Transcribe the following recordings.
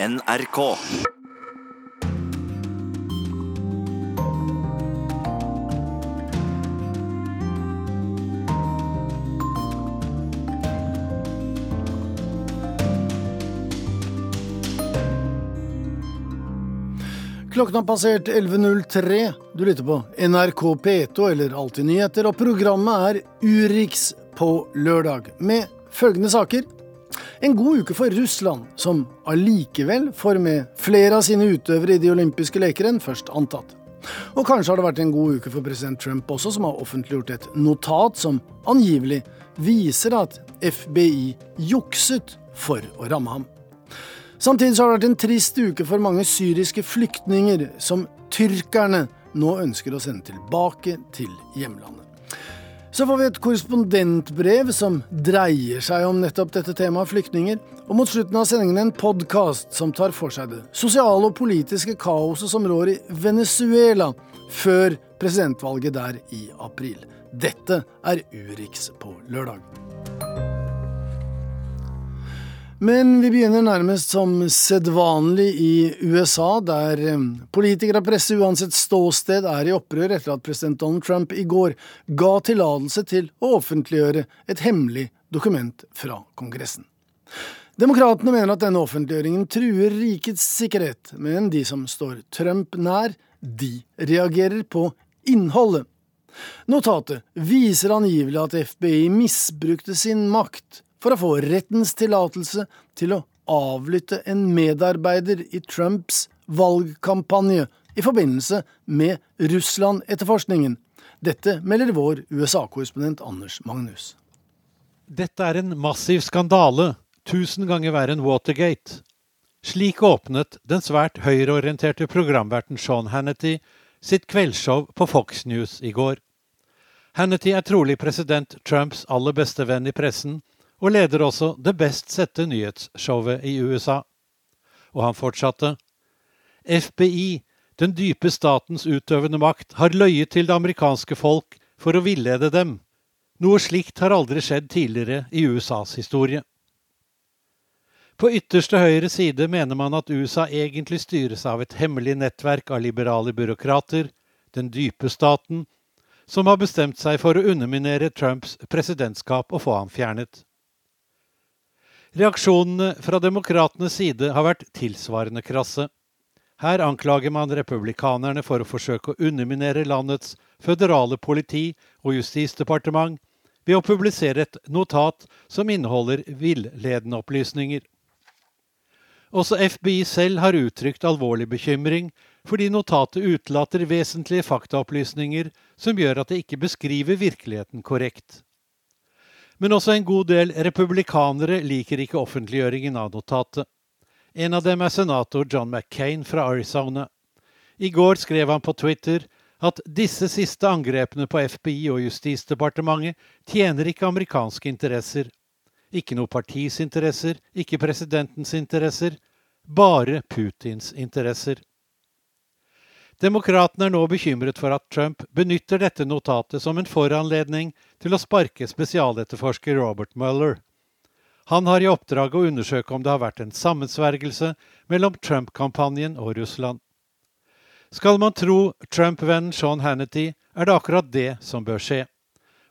NRK. Klokken har passert 11.03. Du lytter på NRK P2 eller Alltid nyheter, og programmet er Urix på lørdag, med følgende saker. En god uke for Russland, som allikevel får med flere av sine utøvere i de olympiske leker enn først antatt. Og kanskje har det vært en god uke for president Trump også, som har offentliggjort et notat som angivelig viser at FBI jukset for å ramme ham. Samtidig har det vært en trist uke for mange syriske flyktninger som tyrkerne nå ønsker å sende tilbake til hjemlandet. Så får vi et korrespondentbrev som dreier seg om nettopp dette temaet flyktninger, og mot slutten av sendingen en podkast som tar for seg det sosiale og politiske kaoset som rår i Venezuela før presidentvalget der i april. Dette er Urix på lørdag. Men vi begynner nærmest som sedvanlig i USA, der eh, politikere og presse uansett ståsted er i opprør etter at president Donald Trump i går ga tillatelse til å offentliggjøre et hemmelig dokument fra Kongressen. Demokratene mener at denne offentliggjøringen truer rikets sikkerhet, men de som står Trump nær, de reagerer på innholdet. Notatet viser angivelig at FBI misbrukte sin makt for å få rettens tillatelse til å avlytte en medarbeider i Trumps valgkampanje i forbindelse med Russland-etterforskningen. Dette melder vår USA-korrespondent Anders Magnus. Dette er en massiv skandale, tusen ganger verre enn Watergate. Slik åpnet den svært høyreorienterte programverten Sean Hannity sitt kveldsshow på Fox News i går. Hannity er trolig president Trumps aller beste venn i pressen, og leder også det best sette nyhetsshowet i USA. Og han fortsatte. FBI, den dype statens utøvende makt, har løyet til det amerikanske folk for å villede dem. Noe slikt har aldri skjedd tidligere i USAs historie. På ytterste høyre side mener man at USA egentlig styres av et hemmelig nettverk av liberale byråkrater, den dype staten, som har bestemt seg for å underminere Trumps presidentskap og få ham fjernet. Reaksjonene fra demokratenes side har vært tilsvarende krasse. Her anklager man republikanerne for å forsøke å underminere landets føderale politi og justisdepartement ved å publisere et notat som inneholder villedende opplysninger. Også FBI selv har uttrykt alvorlig bekymring fordi notatet utelater vesentlige faktaopplysninger som gjør at det ikke beskriver virkeligheten korrekt. Men også en god del republikanere liker ikke offentliggjøringen av notatet. En av dem er senator John McCain fra Arizona. I går skrev han på Twitter at disse siste angrepene på FBI og Justisdepartementet tjener ikke amerikanske interesser. Ikke noe partis interesser, ikke presidentens interesser, bare Putins interesser. Demokratene er nå bekymret for at Trump benytter dette notatet som en foranledning til å sparke spesialetterforsker Robert Mueller. Han har i oppdrag å undersøke om det har vært en sammensvergelse mellom Trump-kampanjen og Russland. Skal man tro Trump-vennen Sean Hannity, er det akkurat det som bør skje.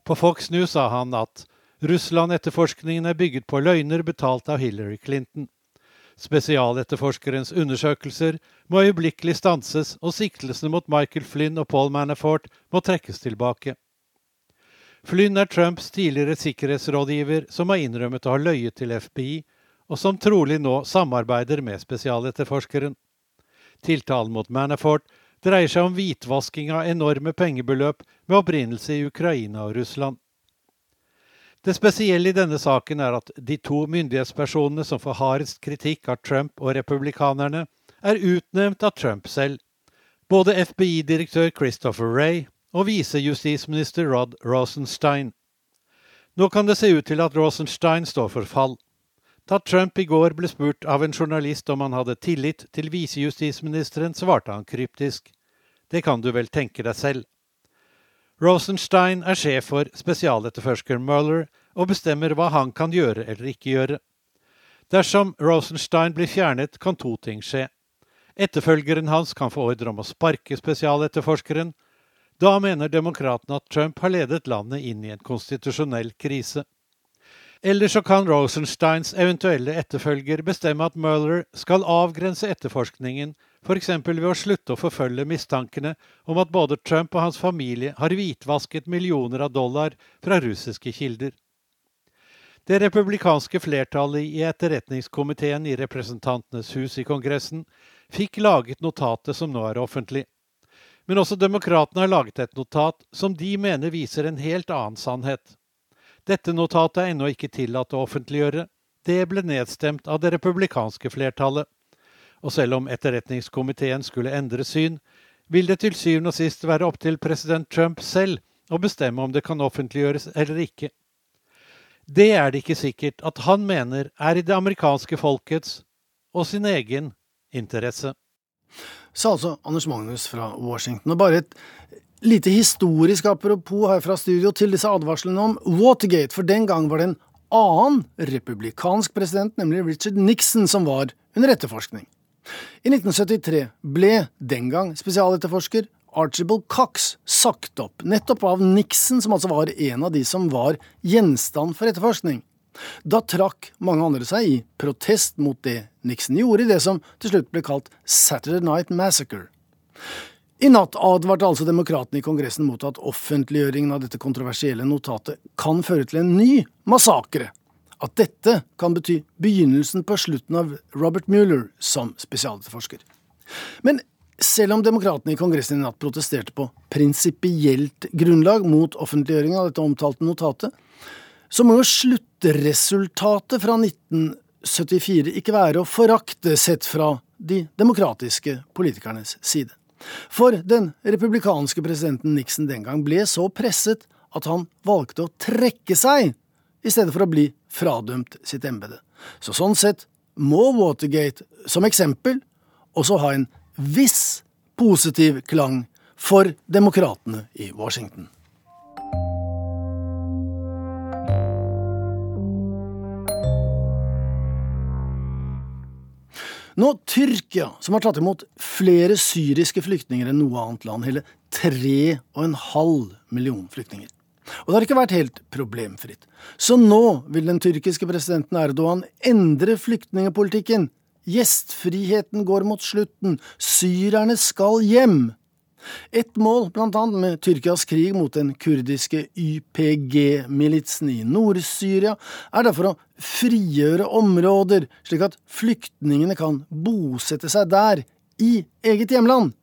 På Fox News sa han at Russland-etterforskningen er bygget på løgner betalt av Hillary Clinton. Spesialetterforskerens undersøkelser må øyeblikkelig stanses, og siktelsene mot Michael Flynn og Paul Manafort må trekkes tilbake. Flynn er Trumps tidligere sikkerhetsrådgiver som har innrømmet å ha løyet til FBI, og som trolig nå samarbeider med spesialetterforskeren. Tiltalen mot Manafort dreier seg om hvitvasking av enorme pengebeløp med opprinnelse i Ukraina og Russland. Det spesielle i denne saken er at de to myndighetspersonene som får hardest kritikk av Trump og republikanerne, er utnevnt av Trump selv. Både FBI-direktør Christopher Ray og visejustisminister Rod Rosenstein. Nå kan det se ut til at Rosenstein står for fall. Da Trump i går ble spurt av en journalist om han hadde tillit til visejustisministeren, svarte han kryptisk. Det kan du vel tenke deg selv. Rosenstein er sjef for spesialetterforsker Mueller og bestemmer hva han kan gjøre eller ikke gjøre. Dersom Rosenstein blir fjernet, kan to ting skje. Etterfølgeren hans kan få ordre om å sparke spesialetterforskeren. Da mener demokratene at Trump har ledet landet inn i en konstitusjonell krise. Eller så kan Rosensteins eventuelle etterfølger bestemme at Mueller skal avgrense etterforskningen, f.eks. ved å slutte å forfølge mistankene om at både Trump og hans familie har hvitvasket millioner av dollar fra russiske kilder. Det republikanske flertallet i etterretningskomiteen i Representantenes hus i Kongressen fikk laget notatet som nå er offentlig. Men også demokratene har laget et notat som de mener viser en helt annen sannhet. Dette notatet er ennå ikke tillatt å offentliggjøre. Det ble nedstemt av det republikanske flertallet. Og selv om etterretningskomiteen skulle endre syn, vil det til syvende og sist være opp til president Trump selv å bestemme om det kan offentliggjøres eller ikke. Det er det ikke sikkert at han mener er i det amerikanske folkets og sin egen interesse. Sa altså Anders Magnus fra Washington. Og bare et lite historisk apropos her fra studio til disse advarslene om Watergate, for den gang var det en annen republikansk president, nemlig Richard Nixon, som var under etterforskning. I 1973 ble den gang spesialetterforsker Archibald Cox sagt opp, nettopp av Nixon, som altså var en av de som var gjenstand for etterforskning. Da trakk mange andre seg i protest mot det Nixon gjorde i det som til slutt ble kalt Saturday Night Massacre. I natt advarte altså demokratene i Kongressen mot at offentliggjøringen av dette kontroversielle notatet kan føre til en ny massakre. At dette kan bety begynnelsen på slutten av Robert Mueller som spesialetterforsker. Men selv om demokratene i Kongressen i natt protesterte på prinsipielt grunnlag mot offentliggjøringen av dette omtalte notatet, så må jo sluttresultatet fra 1974 ikke være å forakte sett fra de demokratiske politikernes side. For den republikanske presidenten Nixon den gang ble så presset at han valgte å trekke seg i stedet for å bli fradømt sitt embete. Så sånn sett må Watergate som eksempel også ha en viss positiv klang for demokratene i Washington. Nå Tyrkia, som har tatt imot flere syriske flyktninger enn noe annet land, hele 3,5 millioner flyktninger. Og det har ikke vært helt problemfritt. Så nå vil den tyrkiske presidenten Erdogan endre flyktningepolitikken. Gjestfriheten går mot slutten. Syrerne skal hjem. Et mål, blant annet med Tyrkias krig mot den kurdiske YPG-militsen i Nord-Syria, er derfor å frigjøre områder, slik at flyktningene kan bosette seg der, i eget hjemland.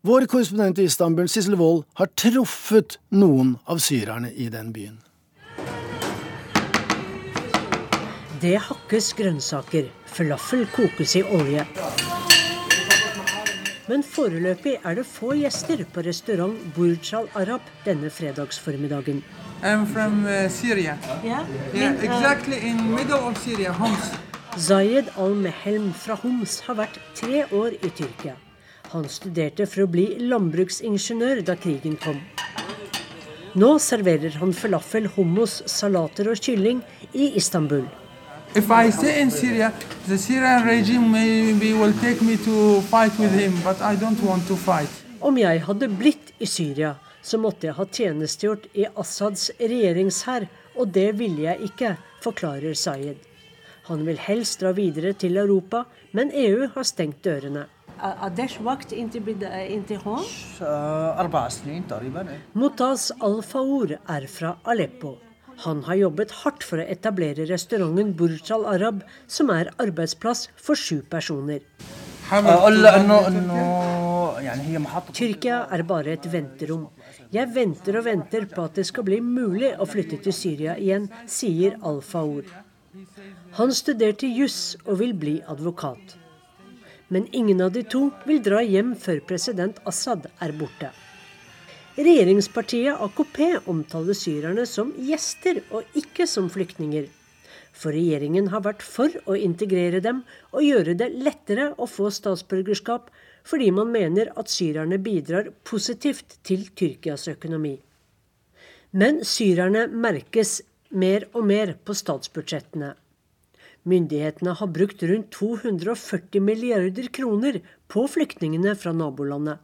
Vår korrespondent i Istanbul, Sissel Wold, har truffet noen av syrerne i den byen. Det hakkes grønnsaker. Falafel kokes i olje. Men foreløpig er det få gjester på restaurant Burj al Arab denne fredagsformiddagen. I'm from uh, Syria. Yeah? Yeah, exactly in middle of Syria, Homs. Zayed al-Mehelm fra Homs har vært tre år i Tyrkia. Han studerte for å bli landbruksingeniør da krigen kom. Nå serverer han falafel, hummus, salater og kylling i Istanbul. Syria, him. Om jeg hadde blitt i Syria, så måtte jeg ha tjenestegjort i Assads regjeringshær, og det ville jeg ikke, forklarer Sayed. Han vil helst dra videre til Europa, men EU har stengt dørene. Mutaz al-Faour er fra Aleppo. Han har jobbet hardt for å etablere restauranten Burj al Arab, som er arbeidsplass for sju personer. Tyrkia er bare et venterom. Jeg venter og venter på at det skal bli mulig å flytte til Syria igjen, sier Al-Faour. Han studerte juss og vil bli advokat. Men ingen av de to vil dra hjem før president Assad er borte. Regjeringspartiet AKP omtaler syrerne som gjester og ikke som flyktninger. For regjeringen har vært for å integrere dem og gjøre det lettere å få statsborgerskap, fordi man mener at syrerne bidrar positivt til Tyrkias økonomi. Men syrerne merkes mer og mer på statsbudsjettene. Myndighetene har brukt rundt 240 milliarder kroner på flyktningene fra nabolandet.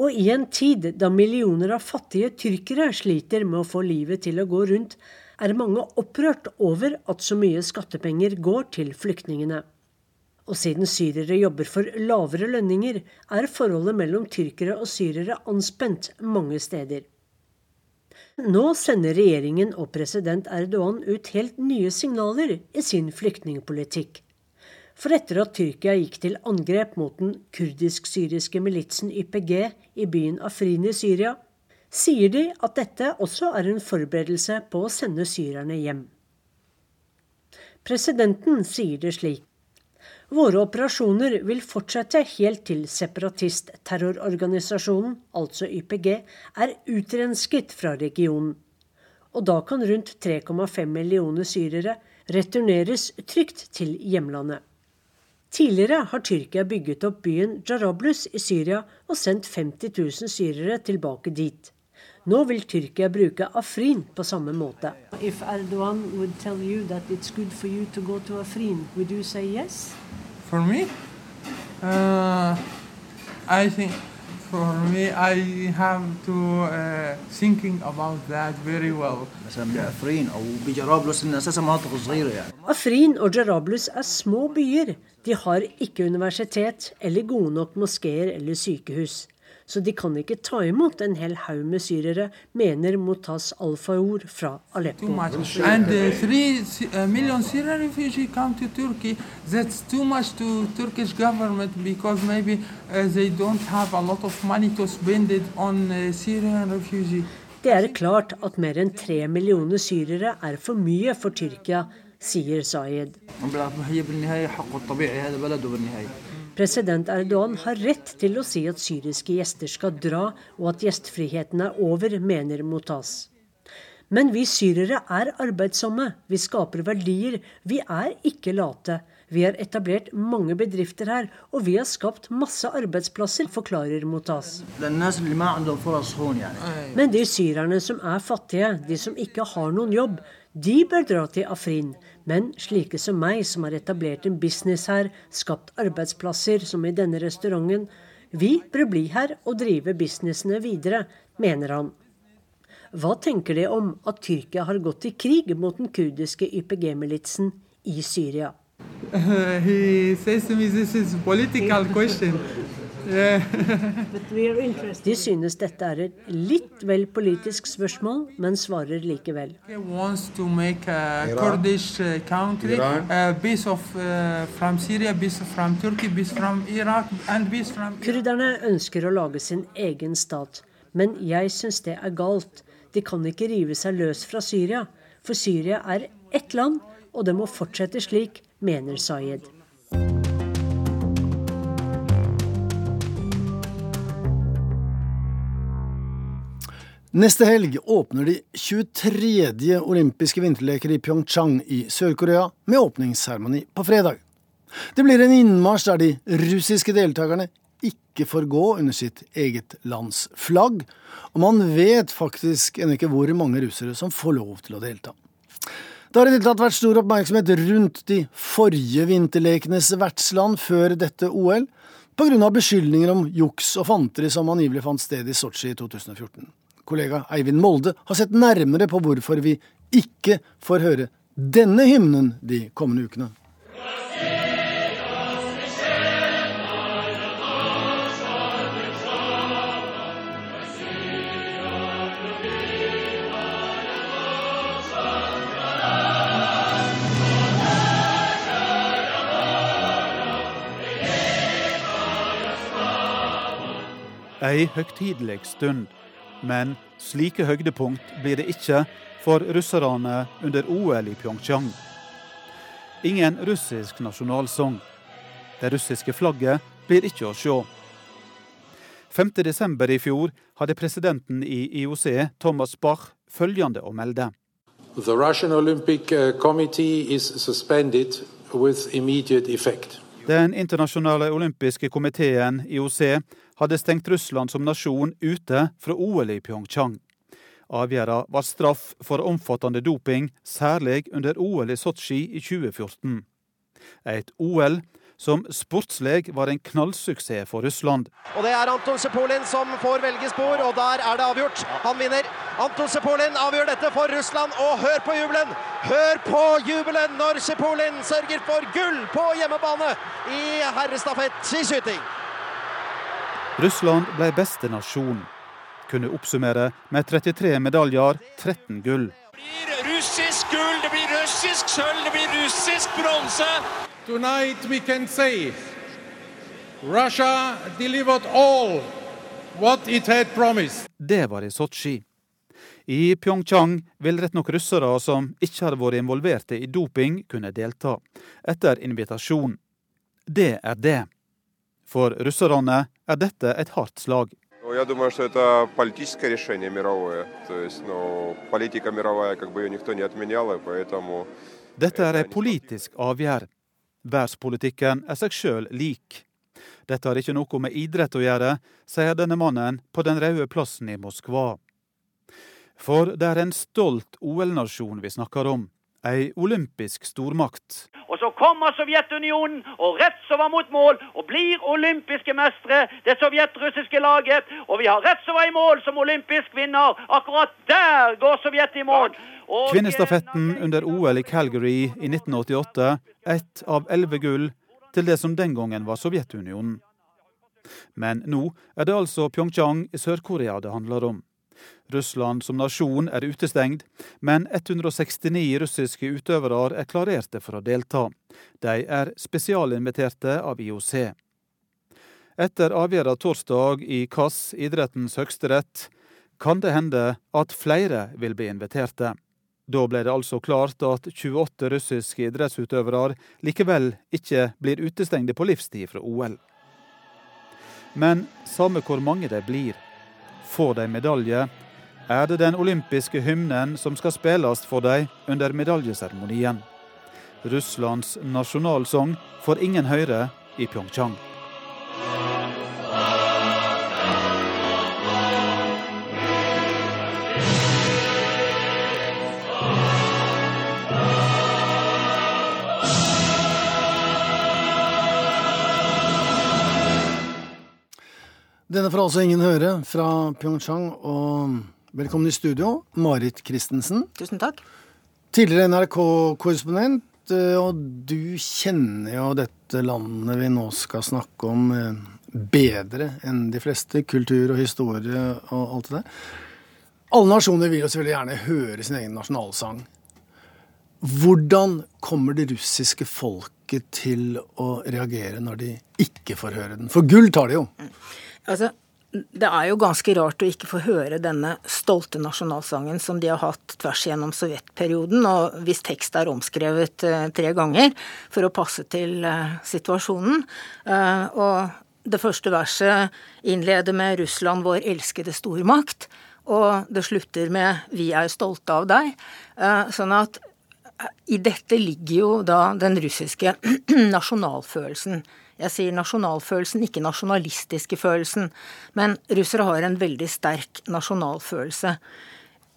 Og i en tid da millioner av fattige tyrkere sliter med å få livet til å gå rundt, er mange opprørt over at så mye skattepenger går til flyktningene. Og siden syrere jobber for lavere lønninger, er forholdet mellom tyrkere og syrere anspent mange steder. Nå sender regjeringen og president Erdogan ut helt nye signaler i sin flyktningpolitikk. For etter at Tyrkia gikk til angrep mot den kurdisk-syriske militsen YPG i byen Afrin i Syria, sier de at dette også er en forberedelse på å sende syrerne hjem. Presidenten sier det slik. Våre operasjoner vil fortsette helt til separatistterrororganisasjonen, altså YPG, er utrensket fra regionen. Og da kan rundt 3,5 millioner syrere returneres trygt til hjemlandet. Tidligere har Tyrkia bygget opp byen Jarablus i Syria og sendt 50 000 syrere tilbake dit. Nå vil Tyrkia bruke Afrin på samme måte. If Erdogan would tell you that it's good for you to go to Afrin, would you say yes? For me, uh, I think for me I have to uh, thinking about that very well. Afrin og Jarablus er små byer. De har ikke universitet eller gode nok moskeer eller sykehus så de kan ikke ta imot en hel haug med syrere, mener Motas Alfaor fra Aleppo. And, uh, three uh, million Syrian refugees come to Turkey. That's too much to Turkish government because maybe uh, they don't have a lot of money to spend it on Syrian refugees. Det er klart at mer enn tre millioner syrere er for mye for Tyrkia, sier Zayed. President Erdogan har rett til å si at syriske gjester skal dra, og at gjestfriheten er over, mener Motas. Men vi syrere er arbeidsomme, vi skaper verdier, vi er ikke late. Vi har etablert mange bedrifter her, og vi har skapt masse arbeidsplasser, forklarer Motas. Men de syrerne som er fattige, de som ikke har noen jobb, de bør dra til Afrin. Men slike som meg, som har etablert en business her, skapt arbeidsplasser, som i denne restauranten, vi bør bli her og drive businessene videre, mener han. Hva tenker de om at Tyrkia har gått i krig mot den kurdiske YPG-militsen i Syria? Uh, he says to me, this is political. De synes dette er et litt vel politisk spørsmål, men svarer likevel. Uh, uh, Kurderne ønsker å lage sin egen stat, men jeg syns det er galt. De kan ikke rive seg løs fra Syria, for Syria er ett land, og det må fortsette slik, mener Sayed. Neste helg åpner de 23. olympiske vinterleker i Pyeongchang i Sør-Korea, med åpningsseremoni på fredag. Det blir en innmarsj der de russiske deltakerne ikke får gå under sitt eget lands flagg, og man vet faktisk ennå ikke hvor mange russere som får lov til å delta. Det har i det tatt vært stor oppmerksomhet rundt de forrige vinterlekenes vertsland før dette OL, pga. beskyldninger om juks og fanteri som angivelig fant sted i Sotsji i 2014 kollega Eivind Molde har sett nærmere på hvorfor vi ikke får høre denne hymnen de kommende ukene. Ei høgtidelig stund men slike høydepunkt blir det ikke for russerne under OL i Pyeongchang. Ingen russisk nasjonalsang. Det russiske flagget blir ikke å se. 5.12. i fjor hadde presidenten i IOC, Thomas Bach, følgende å melde. The Russian Olympic uh, Committee is suspended with immediate effect. Den internasjonale olympiske komiteen, IOC, hadde stengt Russland som nasjon ute fra OL i Pyeongchang. Avgjørelsen var straff for omfattende doping, særlig under OL i Sotsji i 2014. Et OL som sportslig var en knallsuksess for Russland. Og Det er Anton Sepolin som får velge spor, og der er det avgjort. Han vinner. Anton Sepolin avgjør dette for Russland, og hør på jubelen! Hør på jubelen når Sepolin sørger for gull på hjemmebane i herrestafett i skyting! Russland ble beste nasjon. Kunne oppsummere med 33 medaljer, 13 gull. Det blir russisk gull, det blir russisk sølv, det blir russisk bronse. Tonight we can say Russia delivered all what it had promised. Det var i Sotsji. I Pyeongchang vil rett nok russere som ikke har vært involverte i doping, kunne delta, etter invitasjon. Det er det. For russerne er dette et hardt slag. Я думаю, что это политическое решение мировое. То есть, ну, политика мировая, как бы ее никто не отменял, и поэтому... Dette er ei politisk avgjerd. Verdenspolitikken er seg sjøl lik. Dette har ikke noe med idrett å gjøre, sier denne mannen på Den røde plassen i Moskva. For det er en stolt OL-nasjon vi snakker om. Ei olympisk stormakt. Og så kommer Sovjetunionen og retsover mot mål og blir olympiske mestere, det sovjetrussiske laget. Og vi har retsover i mål som olympisk vinner. Akkurat der går Sovjet i mål. Og Kvinnestafetten under OL i Calgary i 1988, ett av elleve gull til det som den gangen var Sovjetunionen. Men nå er det altså Pyeongchang i Sør-Korea det handler om. Russland som nasjon er utestengt, men 169 russiske utøvere er klarerte for å delta. De er spesialinviterte av IOC. Etter avgjørelsen torsdag i KAS, idrettens høgste rett, kan det hende at flere vil bli inviterte. Da ble det altså klart at 28 russiske idrettsutøvere likevel ikke blir utestengte på livstid fra OL. Men samme hvor mange de blir, får de medalje, er det den olympiske hymnen som skal spilles for dem under medaljeseremonien. Russlands nasjonalsang får ingen høre i Pyeongchang. Denne får altså ingen høre fra Pyeongchang. Og velkommen i studio, Marit Christensen. Tusen takk. Tidligere NRK-korrespondent, eh, og du kjenner jo dette landet vi nå skal snakke om, eh, bedre enn de fleste. Kultur og historie og alt det der. Alle nasjoner vil jo selvfølgelig gjerne høre sin egen nasjonalsang. Hvordan kommer det russiske folket til å reagere når de ikke får høre den? For gull tar de jo. Altså, det er jo ganske rart å ikke få høre denne stolte nasjonalsangen som de har hatt tvers gjennom sovjetperioden, og hvis tekst er omskrevet eh, tre ganger for å passe til eh, situasjonen. Eh, og det første verset innleder med 'Russland, vår elskede stormakt', og det slutter med 'Vi er stolte av deg'. Sånn at i dette ligger jo da den russiske nasjonalfølelsen. Jeg sier nasjonalfølelsen, ikke nasjonalistiske følelsen. Men russere har en veldig sterk nasjonalfølelse.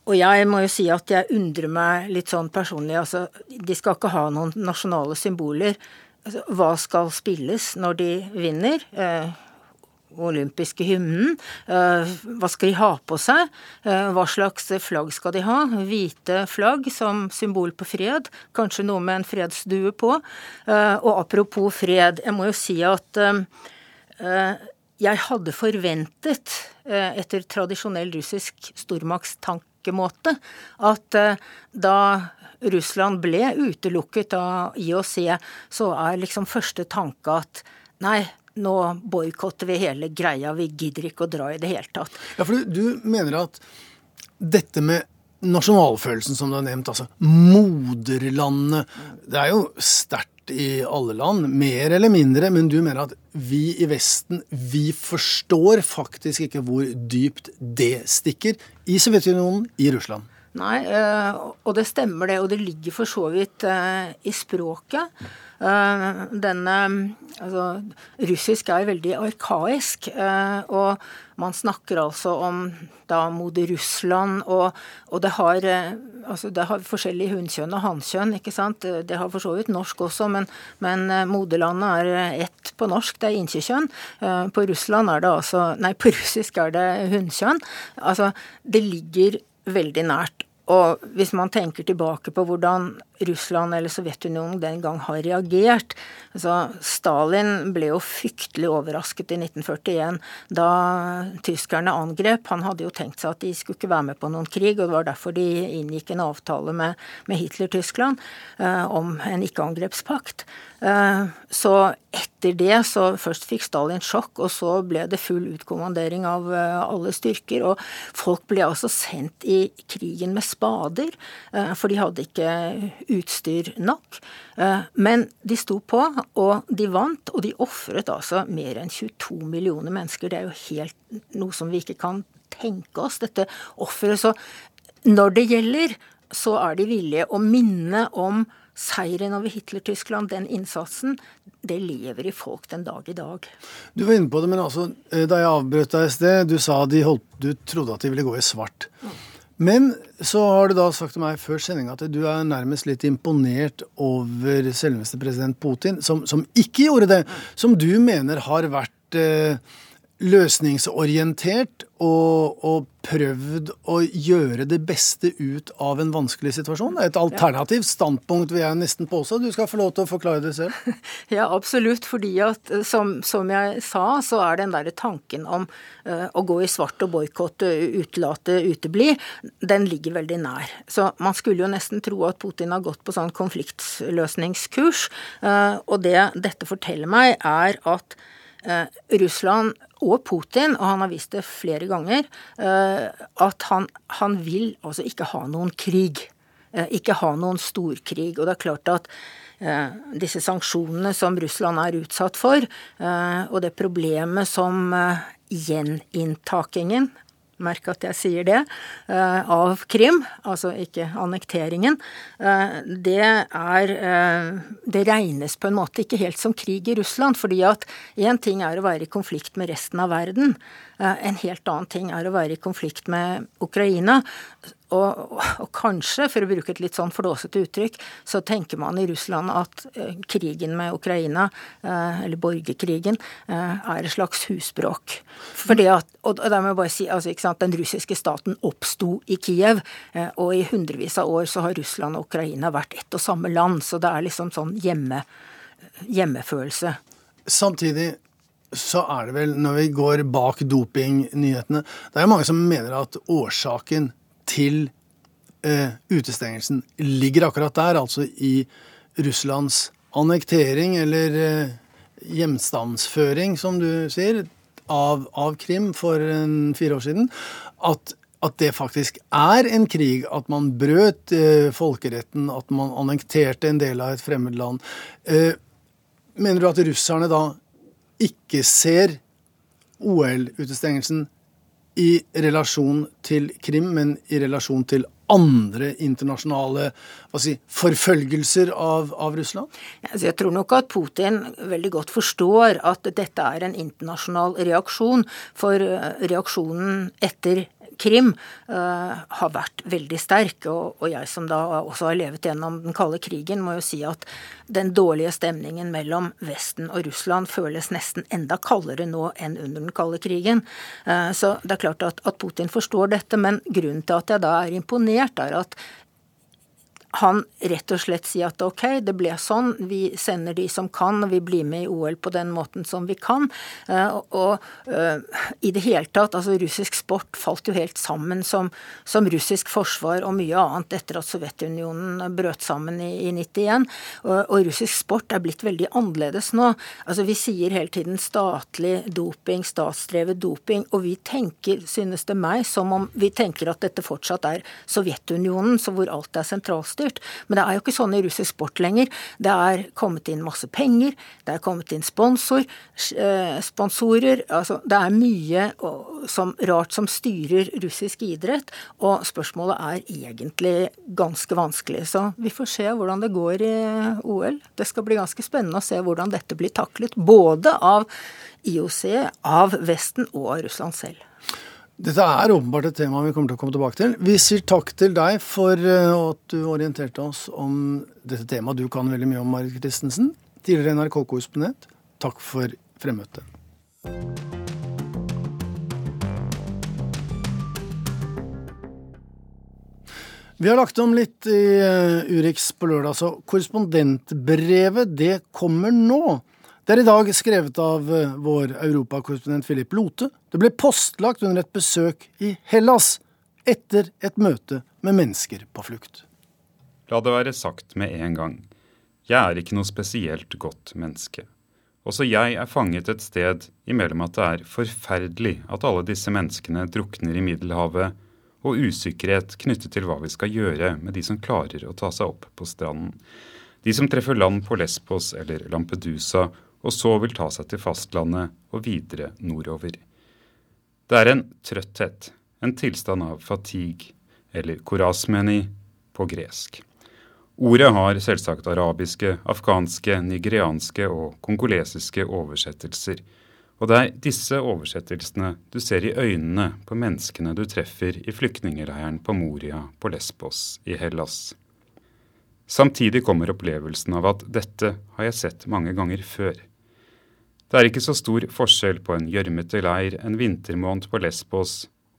Og jeg må jo si at jeg undrer meg litt sånn personlig. Altså, de skal ikke ha noen nasjonale symboler. Altså, hva skal spilles når de vinner? Eh, olympiske hymnen. Eh, hva skal de ha på seg? Eh, hva slags flagg skal de ha? Hvite flagg som symbol på fred. Kanskje noe med en fredsdue på. Eh, og apropos fred, jeg må jo si at jeg hadde forventet, etter tradisjonell russisk stormaktstankemåte, at da Russland ble utelukket av IOC, så er liksom første tanke at nei, nå boikotter vi hele greia, vi gidder ikke å dra i det hele tatt. Ja, for du, du mener at dette med nasjonalfølelsen, som du har nevnt, altså moderlandet Det er jo sterkt i alle land, mer eller mindre, men du mener at vi i Vesten, vi forstår faktisk ikke hvor dypt det stikker i Sovjetunionen, i Russland? Nei, og det stemmer det. Og det ligger for så vidt i språket. Denne altså, Russisk er veldig arkaisk. Og man snakker altså om da moder Russland, og, og det, har, eh, altså det har forskjellig hunnkjønn og hannkjønn. ikke sant? Det har for så vidt norsk også, men, men eh, moderlandet er eh, ett på norsk, det er inkjekjønn. På Russland er det altså Nei, på russisk er det hunnkjønn. Altså, det ligger veldig nært. Og hvis man tenker tilbake på hvordan Russland eller Sovjetunionen den gang har reagert altså Stalin ble jo fryktelig overrasket i 1941 da tyskerne angrep. Han hadde jo tenkt seg at de skulle ikke være med på noen krig, og det var derfor de inngikk en avtale med, med Hitler-Tyskland eh, om en ikke-angrepspakt. Eh, så etter det så først fikk Stalin sjokk, og så ble det full utkommandering av eh, alle styrker. Og folk ble altså sendt i krigen med spader, eh, for de hadde ikke utstyr nok. Men de sto på, og de vant, og de ofret altså mer enn 22 millioner mennesker. Det er jo helt noe som vi ikke kan tenke oss, dette offeret. Så når det gjelder, så er de villige å minne om seieren over Hitler-Tyskland, den innsatsen, det lever i folk den dag i dag. Du var inne på det, men altså, eh, da jeg avbrøt deg i sted, du sa de holdt, du trodde at de ville gå i svart. Men så har du da sagt til meg før sendinga at du er nærmest litt imponert over selveste president Putin, som, som ikke gjorde det. Som du mener har vært eh, løsningsorientert og, og, prøvd å gjøre det beste ut av en vanskelig situasjon. Et alternativt standpunkt vil jeg nesten påstå. Du skal få lov til å forklare det selv. Ja, absolutt. fordi at som, som jeg sa, så er den der tanken om uh, å gå i svart og boikotte, utelate, utebli, den ligger veldig nær. Så man skulle jo nesten tro at Putin har gått på sånn konfliktløsningskurs. Uh, og det dette forteller meg, er at Russland og Putin, og han har vist det flere ganger, eh, at han, han vil altså ikke ha noen krig. Eh, ikke ha noen storkrig. Og det er klart at eh, disse sanksjonene som Russland er utsatt for, og det problemet som gjeninntakingen merk at jeg sier det, av Krim, altså ikke annekteringen, det er Det regnes på en måte ikke helt som krig i Russland, fordi at én ting er å være i konflikt med resten av verden, en helt annen ting er å være i konflikt med Ukraina. Og, og, kanskje, for å bruke et litt sånn flåsete uttrykk, så tenker man i Russland at uh, krigen med Ukraina, uh, eller borgerkrigen, uh, er et slags husbråk. Fordi at, og, da må jeg bare si, altså, ikke sant, Den russiske staten oppsto i Kiev, og i hundrevis av år så har Russland og Ukraina vært ett og samme land. Så det er liksom sånn hjemme, hjemmefølelse. Samtidig så er det vel, når vi går bak dopingnyhetene Det er jo mange som mener at årsaken til eh, utestengelsen ligger akkurat der, altså i Russlands annektering, eller eh, hjemstandsføring, som du sier, av, av Krim for en, fire år siden. At, at, det faktisk er en krig, at man brøt eh, folkeretten, at man annekterte en del av et fremmed land. Eh, mener du at russerne da ikke ser OL-utestengelsen i relasjon til Krim, men i relasjon til andre internasjonale si, forfølgelser av, av Russland? Altså jeg tror nok at Putin veldig godt forstår at dette er en internasjonal reaksjon. For eh, reaksjonen etter Krim uh, har vært veldig sterk. Og, og, jeg som da også har levet gjennom den kalde krigen, må jo si at den dårlige stemningen mellom Vesten og Russland føles nesten enda kaldere nå enn under den kalde krigen. Uh, så det er klart at, at Putin forstår dette, men grunnen til at jeg da er imponert, er at han rett og slett sier at ok, det ble sånn, vi sender de som kan, og vi blir med i OL på den måten som vi kan. Og, og uh, i det hele tatt, altså russisk sport falt jo helt sammen som, som russisk forsvar og mye annet etter at Sovjetunionen brøt sammen i, i 91. Og, og, russisk sport er blitt veldig annerledes nå. Altså Vi sier hele tiden statlig doping, statsdrevet doping, og vi tenker, synes det meg, som om vi tenker at dette fortsatt er Sovjetunionen, så hvor alt er sentralstyrt. Dystert. Men det er jo ikke sånn i russisk sport lenger. Det er kommet inn masse penger, det er kommet inn sponsor, eh, sponsorer. Altså, det er mye som, rart som styrer russisk idrett, og spørsmålet er egentlig ganske vanskelig. Så vi får se hvordan det går i OL. Det skal bli ganske spennende å se hvordan dette blir taklet, både av IOC, av Vesten og av Russland selv. Dette er åpenbart et tema vi kommer til å komme tilbake til. Vi sier takk til deg for eh, at du orienterte oss om dette temaet du kan veldig mye om, Marit Christensen. Tidligere NRK-korrespondent. Takk for fremmøtet. Vi har lagt om litt i eh, Urix på lørdag, så korrespondentbrevet det kommer nå. Det er i dag skrevet av eh, vår europakorrespondent Philip Lote. Det ble postlagt under et besøk i Hellas etter et møte med mennesker på flukt. La det være sagt med en gang. Jeg er ikke noe spesielt godt menneske. Også jeg er fanget et sted imellom at det er forferdelig at alle disse menneskene drukner i Middelhavet, og usikkerhet knyttet til hva vi skal gjøre med de som klarer å ta seg opp på stranden. De som treffer land på Lesbos eller Lampedusa og så vil ta seg til fastlandet og videre nordover. Det er en trøtthet, en tilstand av fatigue, eller korasmeni på gresk. Ordet har selvsagt arabiske, afghanske, nigerianske og kongolesiske oversettelser. Og det er disse oversettelsene du ser i øynene på menneskene du treffer i flyktningleiren på Moria på Lesbos i Hellas. Samtidig kommer opplevelsen av at dette har jeg sett mange ganger før. Det er ikke så stor forskjell på en gjørmete leir en vintermåned på Lesbos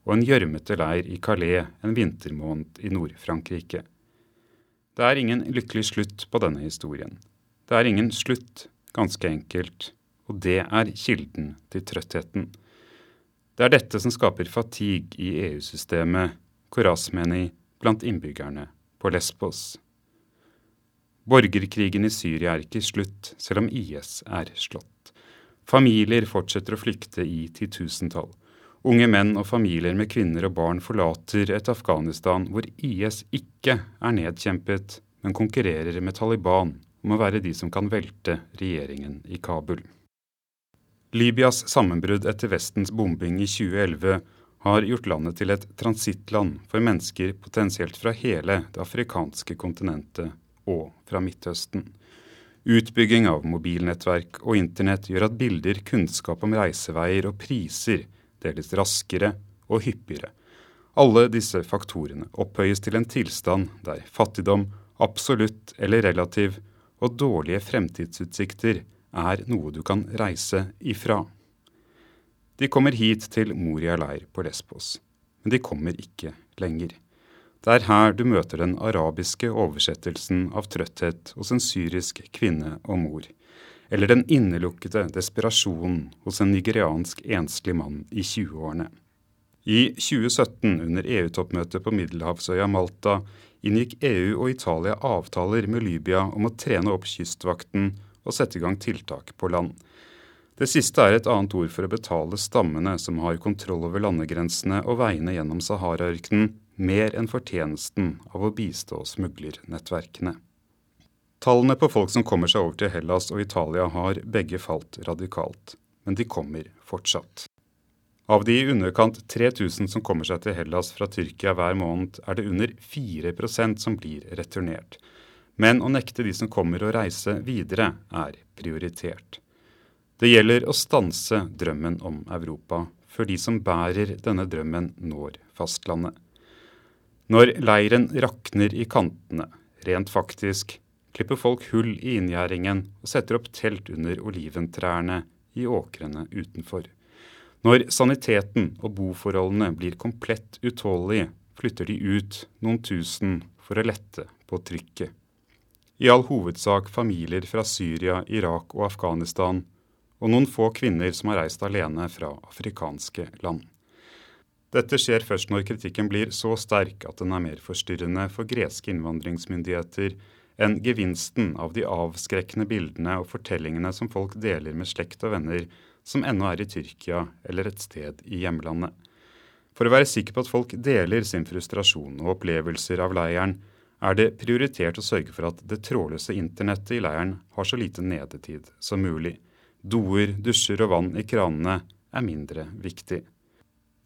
og en gjørmete leir i Calais en vintermåned i Nord-Frankrike. Det er ingen lykkelig slutt på denne historien. Det er ingen slutt, ganske enkelt, og det er kilden til trøttheten. Det er dette som skaper fatigue i EU-systemet, Korasmeni, blant innbyggerne på Lesbos. Borgerkrigen i Syria er ikke slutt, selv om IS er slått. Familier fortsetter å flykte i titusentall. Unge menn og familier med kvinner og barn forlater et Afghanistan hvor IS ikke er nedkjempet, men konkurrerer med Taliban om å være de som kan velte regjeringen i Kabul. Libyas sammenbrudd etter Vestens bombing i 2011 har gjort landet til et transittland for mennesker potensielt fra hele det afrikanske kontinentet og fra Midtøsten. Utbygging av mobilnettverk og internett gjør at bilder, kunnskap om reiseveier og priser deles raskere og hyppigere. Alle disse faktorene opphøyes til en tilstand der fattigdom, absolutt eller relativ, og dårlige fremtidsutsikter er noe du kan reise ifra. De kommer hit til Moria leir på Lesbos, men de kommer ikke lenger. Det er her du møter den arabiske oversettelsen av trøtthet hos en syrisk kvinne og mor, eller den innelukkede desperasjonen hos en nigeriansk enslig mann i 20-årene. I 2017, under EU-toppmøtet på middelhavsøya Malta, inngikk EU og Italia avtaler med Libya om å trene opp kystvakten og sette i gang tiltak på land. Det siste er et annet ord for å betale stammene som har kontroll over landegrensene og veiene gjennom Sahara-ørkenen, mer enn fortjenesten av å bistå smuglernettverkene. Tallene på folk som kommer seg over til Hellas og Italia har begge falt radikalt, men de kommer fortsatt. Av de i underkant 3000 som kommer seg til Hellas fra Tyrkia hver måned, er det under 4% som blir returnert. Men å nekte de som kommer å reise videre, er prioritert. Det gjelder å stanse drømmen om Europa, før de som bærer denne drømmen, når fastlandet. Når leiren rakner i kantene, rent faktisk, klipper folk hull i inngjerdingen og setter opp telt under oliventrærne i åkrene utenfor. Når saniteten og boforholdene blir komplett utålelige, flytter de ut noen tusen for å lette på trykket. I all hovedsak familier fra Syria, Irak og Afghanistan, og noen få kvinner som har reist alene fra afrikanske land. Dette skjer først når kritikken blir så sterk at den er mer forstyrrende for greske innvandringsmyndigheter enn gevinsten av de avskrekkende bildene og fortellingene som folk deler med slekt og venner som ennå er i Tyrkia eller et sted i hjemlandet. For å være sikker på at folk deler sin frustrasjon og opplevelser av leiren, er det prioritert å sørge for at det trådløse internettet i leiren har så lite nedetid som mulig. Doer, dusjer og vann i kranene er mindre viktig.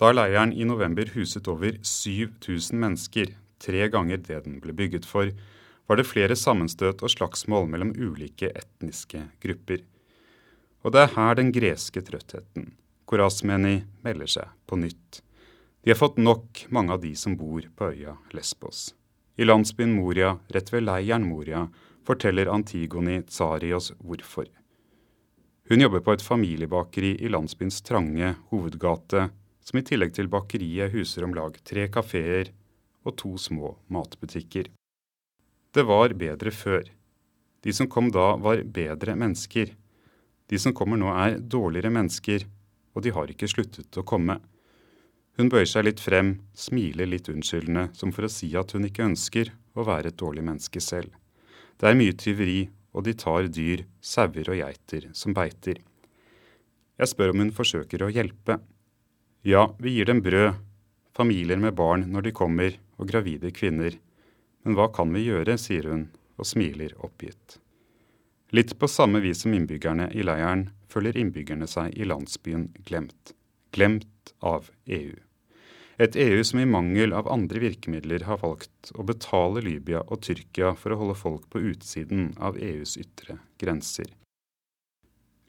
Da leiren i november huset over 7000 mennesker, tre ganger det den ble bygget for, var det flere sammenstøt og slagsmål mellom ulike etniske grupper. Og det er her den greske trøttheten, Korasmeni, melder seg på nytt. De har fått nok, mange av de som bor på øya Lesbos. I landsbyen Moria, rett ved leiren Moria, forteller Antigoni Tsarios hvorfor. Hun jobber på et familiebakeri i landsbyens trange hovedgate, som i tillegg til bakeriet huser om lag tre kafeer og to små matbutikker. Det var bedre før. De som kom da, var bedre mennesker. De som kommer nå, er dårligere mennesker, og de har ikke sluttet å komme. Hun bøyer seg litt frem, smiler litt unnskyldende, som for å si at hun ikke ønsker å være et dårlig menneske selv. Det er mye tyveri, og de tar dyr, sauer og geiter, som beiter. Jeg spør om hun forsøker å hjelpe. Ja, vi gir dem brød, familier med barn når de kommer, og gravide kvinner. Men hva kan vi gjøre, sier hun, og smiler oppgitt. Litt på samme vis som innbyggerne i leiren føler innbyggerne seg i landsbyen glemt glemt av EU. Et EU som i mangel av andre virkemidler har valgt å betale Libya og Tyrkia for å holde folk på utsiden av EUs ytre grenser.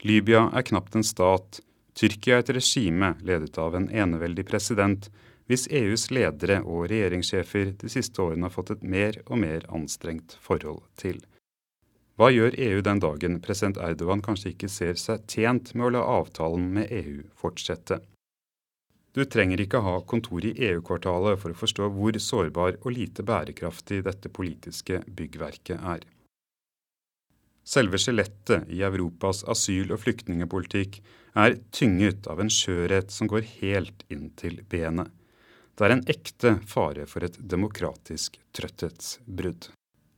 Libya er knapt en stat, Tyrkia et regime ledet av en eneveldig president, hvis EUs ledere og regjeringssjefer de siste årene har fått et mer og mer anstrengt forhold til. Hva gjør EU den dagen president Erdogan kanskje ikke ser seg tjent med å la avtalen med EU fortsette? Du trenger ikke ha kontor i EU-kvartalet for å forstå hvor sårbar og lite bærekraftig dette politiske byggverket er. Selve skjelettet i Europas asyl- og flyktningepolitikk er tynget av en skjørhet som går helt inn til benet. Det er en ekte fare for et demokratisk trøtthetsbrudd.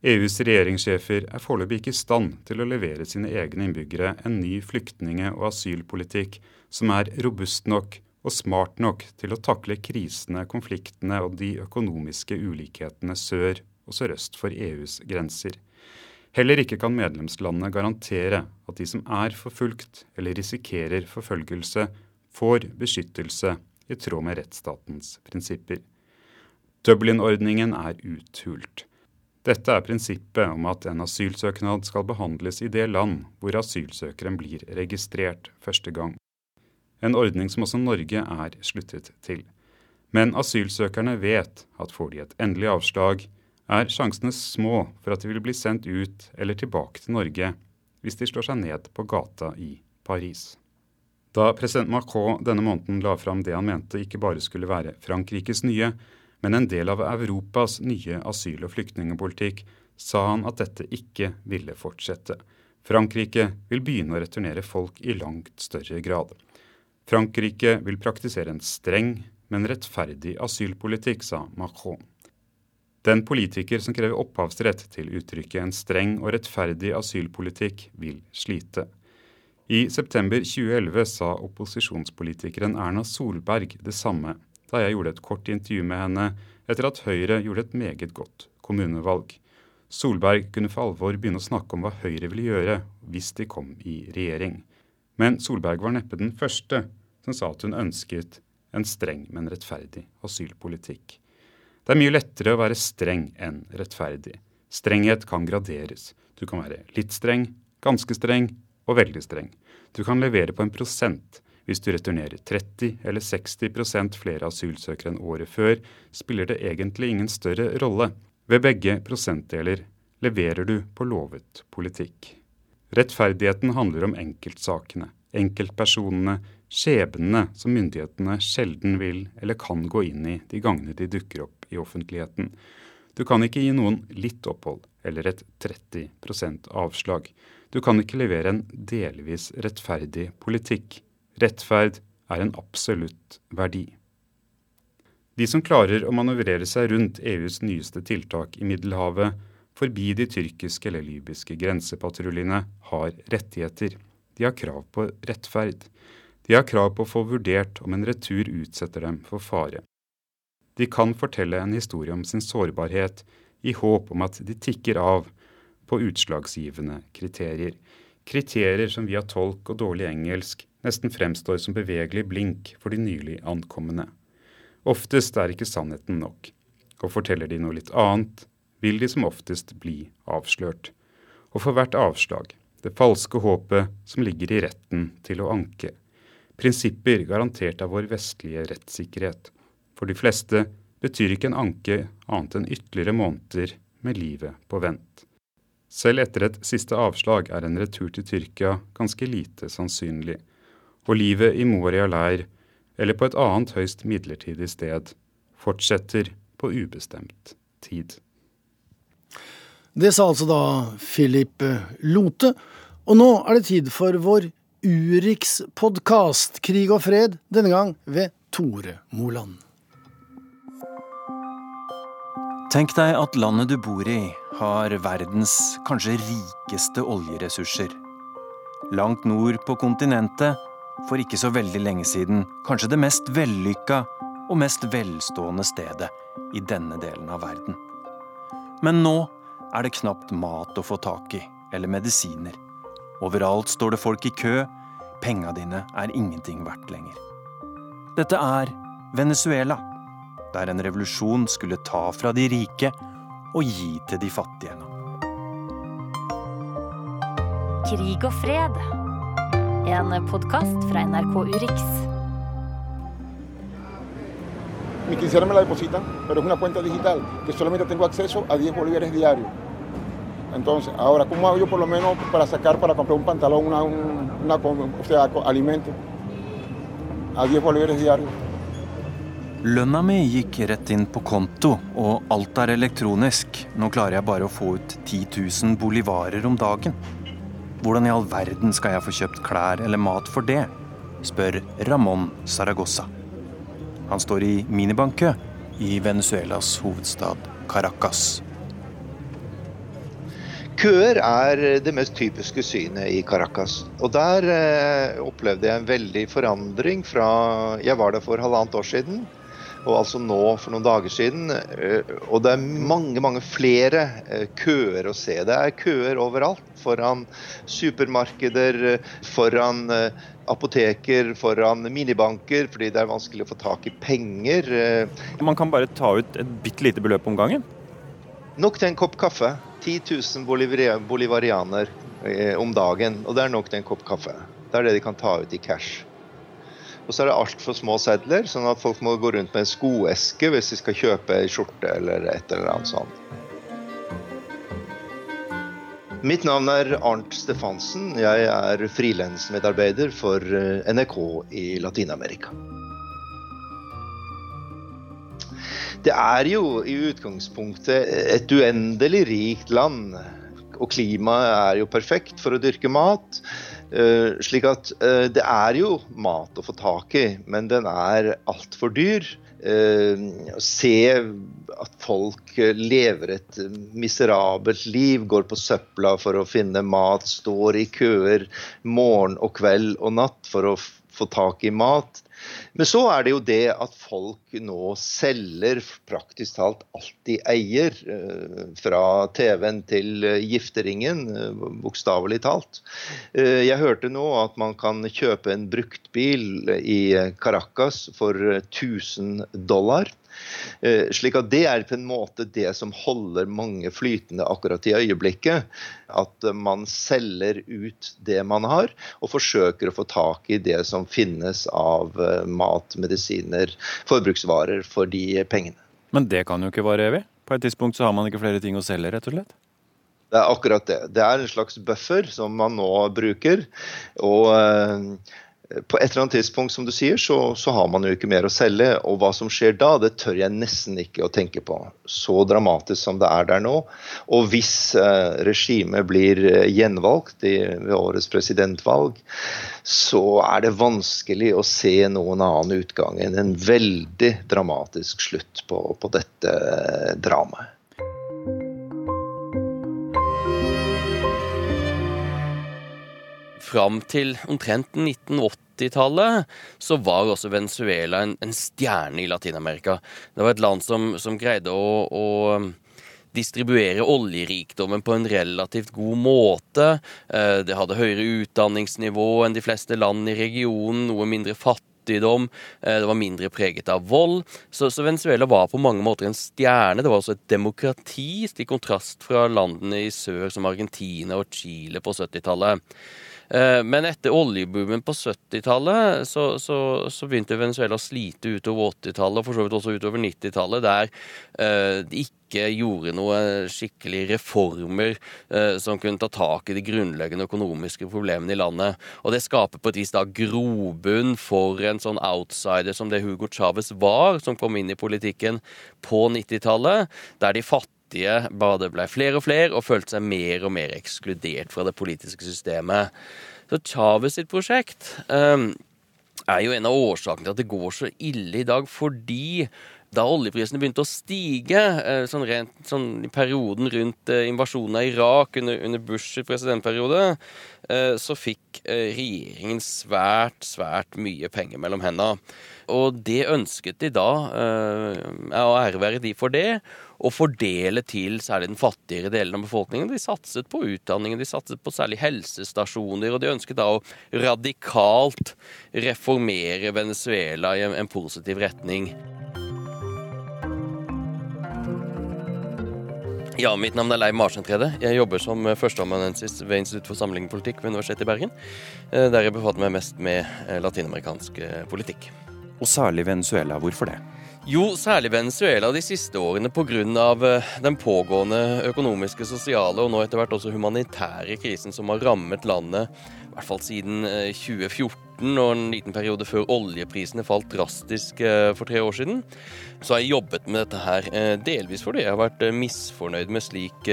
EUs regjeringssjefer er foreløpig ikke i stand til å levere sine egne innbyggere en ny flyktninge- og asylpolitikk som er robust nok og smart nok til å takle krisene, konfliktene og de økonomiske ulikhetene sør og sørøst for EUs grenser. Heller ikke kan medlemslandene garantere at de som er forfulgt eller risikerer forfølgelse, får beskyttelse i tråd med rettsstatens prinsipper. Dublin-ordningen er uthult. Dette er prinsippet om at en asylsøknad skal behandles i det land hvor asylsøkeren blir registrert første gang en ordning som også Norge er sluttet til. Men asylsøkerne vet at får de et endelig avslag, er sjansene små for at de vil bli sendt ut eller tilbake til Norge hvis de slår seg ned på gata i Paris. Da president Macron denne måneden la fram det han mente ikke bare skulle være Frankrikes nye, men en del av Europas nye asyl- og flyktningepolitikk, sa han at dette ikke ville fortsette. Frankrike vil begynne å returnere folk i langt større grad. Frankrike vil praktisere en streng, men rettferdig asylpolitikk, sa Macron. Den politiker som krever opphavsrett til uttrykket en streng og rettferdig asylpolitikk, vil slite. I september 2011 sa opposisjonspolitikeren Erna Solberg det samme da jeg gjorde et kort intervju med henne etter at Høyre gjorde et meget godt kommunevalg. Solberg kunne for alvor begynne å snakke om hva Høyre ville gjøre hvis de kom i regjering. Men Solberg var neppe den første som sa at hun ønsket en streng, men rettferdig asylpolitikk. Det er mye lettere å være streng enn rettferdig. Strenghet kan graderes. Du kan være litt streng, ganske streng og veldig streng. Du kan levere på en prosent. Hvis du returnerer 30 eller 60 flere asylsøkere enn året før, spiller det egentlig ingen større rolle. Ved begge prosentdeler leverer du på lovet politikk. Rettferdigheten handler om enkeltsakene, enkeltpersonene, skjebnene som myndighetene sjelden vil eller kan gå inn i de gangene de dukker opp i offentligheten. Du kan ikke gi noen litt opphold eller et 30% avslag. Du kan ikke levere en delvis rettferdig politikk. Rettferd er en absolutt verdi. De som klarer å manøvrere seg rundt EUs nyeste tiltak i Middelhavet, forbi de tyrkiske eller libyske grensepatruljene, har rettigheter. De har krav på rettferd. De har krav på å få vurdert om en retur utsetter dem for fare. De kan fortelle en historie om sin sårbarhet i håp om at de tikker av på utslagsgivende kriterier. Kriterier som via tolk og dårlig engelsk nesten fremstår som bevegelig blink for de nylig ankomne. Oftest er ikke sannheten nok, og forteller de noe litt annet, vil de som oftest bli avslørt. Og for hvert avslag, det falske håpet som ligger i retten til å anke. Prinsipper garantert av vår vestlige rettssikkerhet. For de fleste betyr ikke en anke annet enn ytterligere måneder med livet på vent. Selv etter et siste avslag er en retur til Tyrkia ganske lite sannsynlig, og livet i Moria leir, eller på et annet høyst midlertidig sted, fortsetter på ubestemt tid. Det sa altså da Philip Lote. Og nå er det tid for vår Urix-podkast Krig og fred, denne gang ved Tore Moland. Tenk deg at landet du bor i, har verdens kanskje rikeste oljeressurser. Langt nord på kontinentet, for ikke så veldig lenge siden, kanskje det mest vellykka og mest velstående stedet i denne delen av verden. Men nå er det knapt mat å få tak i, eller medisiner. Overalt står det folk i kø, penga dine er ingenting verdt lenger. Dette er Venezuela, der en revolusjon skulle ta fra de rike og gi til de fattige. Krig og fred. En podkast fra NRK Urix. Mi quincena me la depositan, pero es una cuenta digital que solamente tengo acceso a 10 bolívares diarios. Entonces, ahora, ¿cómo hago yo por lo menos para sacar, para comprar un pantalón, una, una, o sea, alimento? A 10 bolívares diarios. Lønna mi gikk rett inn på konto, og alt er elektronisk. Nå klarer jeg bare å få ut 10 000 bolivarer om dagen. Hvordan i all verden skal jeg få kjøpt klær eller mat for det? spør Ramón Saragossa. Han står i minibankkø i Venezuelas hovedstad Caracas. Køer er det mest typiske synet i Caracas. Og der eh, opplevde jeg en veldig forandring fra Jeg var der for halvannet år siden, og altså nå for noen dager siden. Eh, og det er mange, mange flere eh, køer å se. Det er køer overalt. Foran supermarkeder, foran eh, apoteker, foran minibanker, fordi det er vanskelig å få tak i penger. Man kan bare ta ut et bitte lite beløp om gangen? Nok til en kopp kaffe. 10 000 bolivarianer eh, om dagen. Og det er nok til en kopp kaffe. Det er det de kan ta ut i cash. Og så er det altfor små sedler, sånn at folk må gå rundt med en skoeske hvis de skal kjøpe en skjorte eller et eller annet sånt. Mitt navn er Arnt Stefansen. Jeg er frilansmedarbeider for eh, NRK i Latin-Amerika. Det er jo i utgangspunktet et uendelig rikt land. Og klimaet er jo perfekt for å dyrke mat. Uh, slik at uh, det er jo mat å få tak i, men den er altfor dyr. Å se at folk lever et miserabelt liv, går på søpla for å finne mat, står i køer morgen og kveld og natt for å få tak i mat. Men så er det jo det at folk nå selger praktisk talt alt de eier. Eh, fra TV-en til eh, gifteringen, eh, bokstavelig talt. Jeg hørte nå at man kan kjøpe en bruktbil i Caracas for 1000 dollar. Slik at det er på en måte det som holder mange flytende akkurat i øyeblikket. At man selger ut det man har, og forsøker å få tak i det som finnes av mat, medisiner, forbruksvarer for de pengene. Men det kan jo ikke vare evig? På et tidspunkt så har man ikke flere ting å selge, rett og slett? Det er akkurat det. Det er en slags buffer som man nå bruker. Og eh, på et eller annet tidspunkt som du sier, så, så, har man jo ikke mer å selge. Og hva som skjer da, det tør jeg nesten ikke å tenke på. Så dramatisk som det er der nå. Og hvis eh, regimet blir eh, gjenvalgt i, ved årets presidentvalg, så er det vanskelig å se noen annen utgang enn en veldig dramatisk slutt på, på dette eh, dramaet. Fram til omtrent 1980-tallet så var også Venezuela en, en stjerne i Latin-Amerika. Det var et land som, som greide å, å distribuere oljerikdommen på en relativt god måte. Det hadde høyere utdanningsnivå enn de fleste land i regionen, noe mindre fattigdom. Det var mindre preget av vold. Så, så, Venezuela var på mange måter en stjerne. Det var også et demokrati, i kontrast fra landene i sør som Argentina og Chile på 70-tallet. Eh, men etter oljeboomen på 70-tallet så, så, så, begynte Venezuela å slite utover 80-tallet og for så vidt også utover 90-tallet, der eh, de ikke gjorde noen skikkelige reformer eh, som kunne ta tak i de grunnleggende økonomiske problemene i landet. Og det skaper på et vis da grobunn for en sånn outsider som det Hugo Chávez var, som kom inn i politikken på 90-tallet, der de fattige fattige bare ble flere og flere og følte seg mer og mer ekskludert fra det politiske systemet. Så Chávez sitt prosjekt um, er jo en av årsakene til at det går så ille i dag, fordi da oljeprisene begynte å stige, eh, sånn rent, sånn i perioden rundt eh, invasjonen av Irak under, under Bush' presidentperiode, eh, så fikk regjeringen svært, svært mye penger mellom hendene. Og det ønsket de da, og ære være de for det, å fordele til særlig den fattigere delen av befolkningen. De satset på utdanningen, de satset på særlig helsestasjoner, og de ønsket da å radikalt reformere Venezuela i en, positiv retning. Ja, mitt navn er Leiv Marsentrede. Jeg jobber som førsteamanuensis ved Institutt for sammenligningspolitikk ved Universitetet i Bergen, eh, der jeg befatter meg mest med eh, latinamerikansk eh, politikk. Og særlig Venezuela. Hvorfor det? Jo, særlig Venezuela de siste årene pga. På den pågående økonomiske, sosiale og nå etter hvert også humanitære krisen som har rammet landet, i hvert fall siden 2014 eh, og en liten periode før oljeprisene falt drastisk eh, for tre år siden, så har jeg jobbet med dette her delvis fordi jeg har vært misfornøyd med slik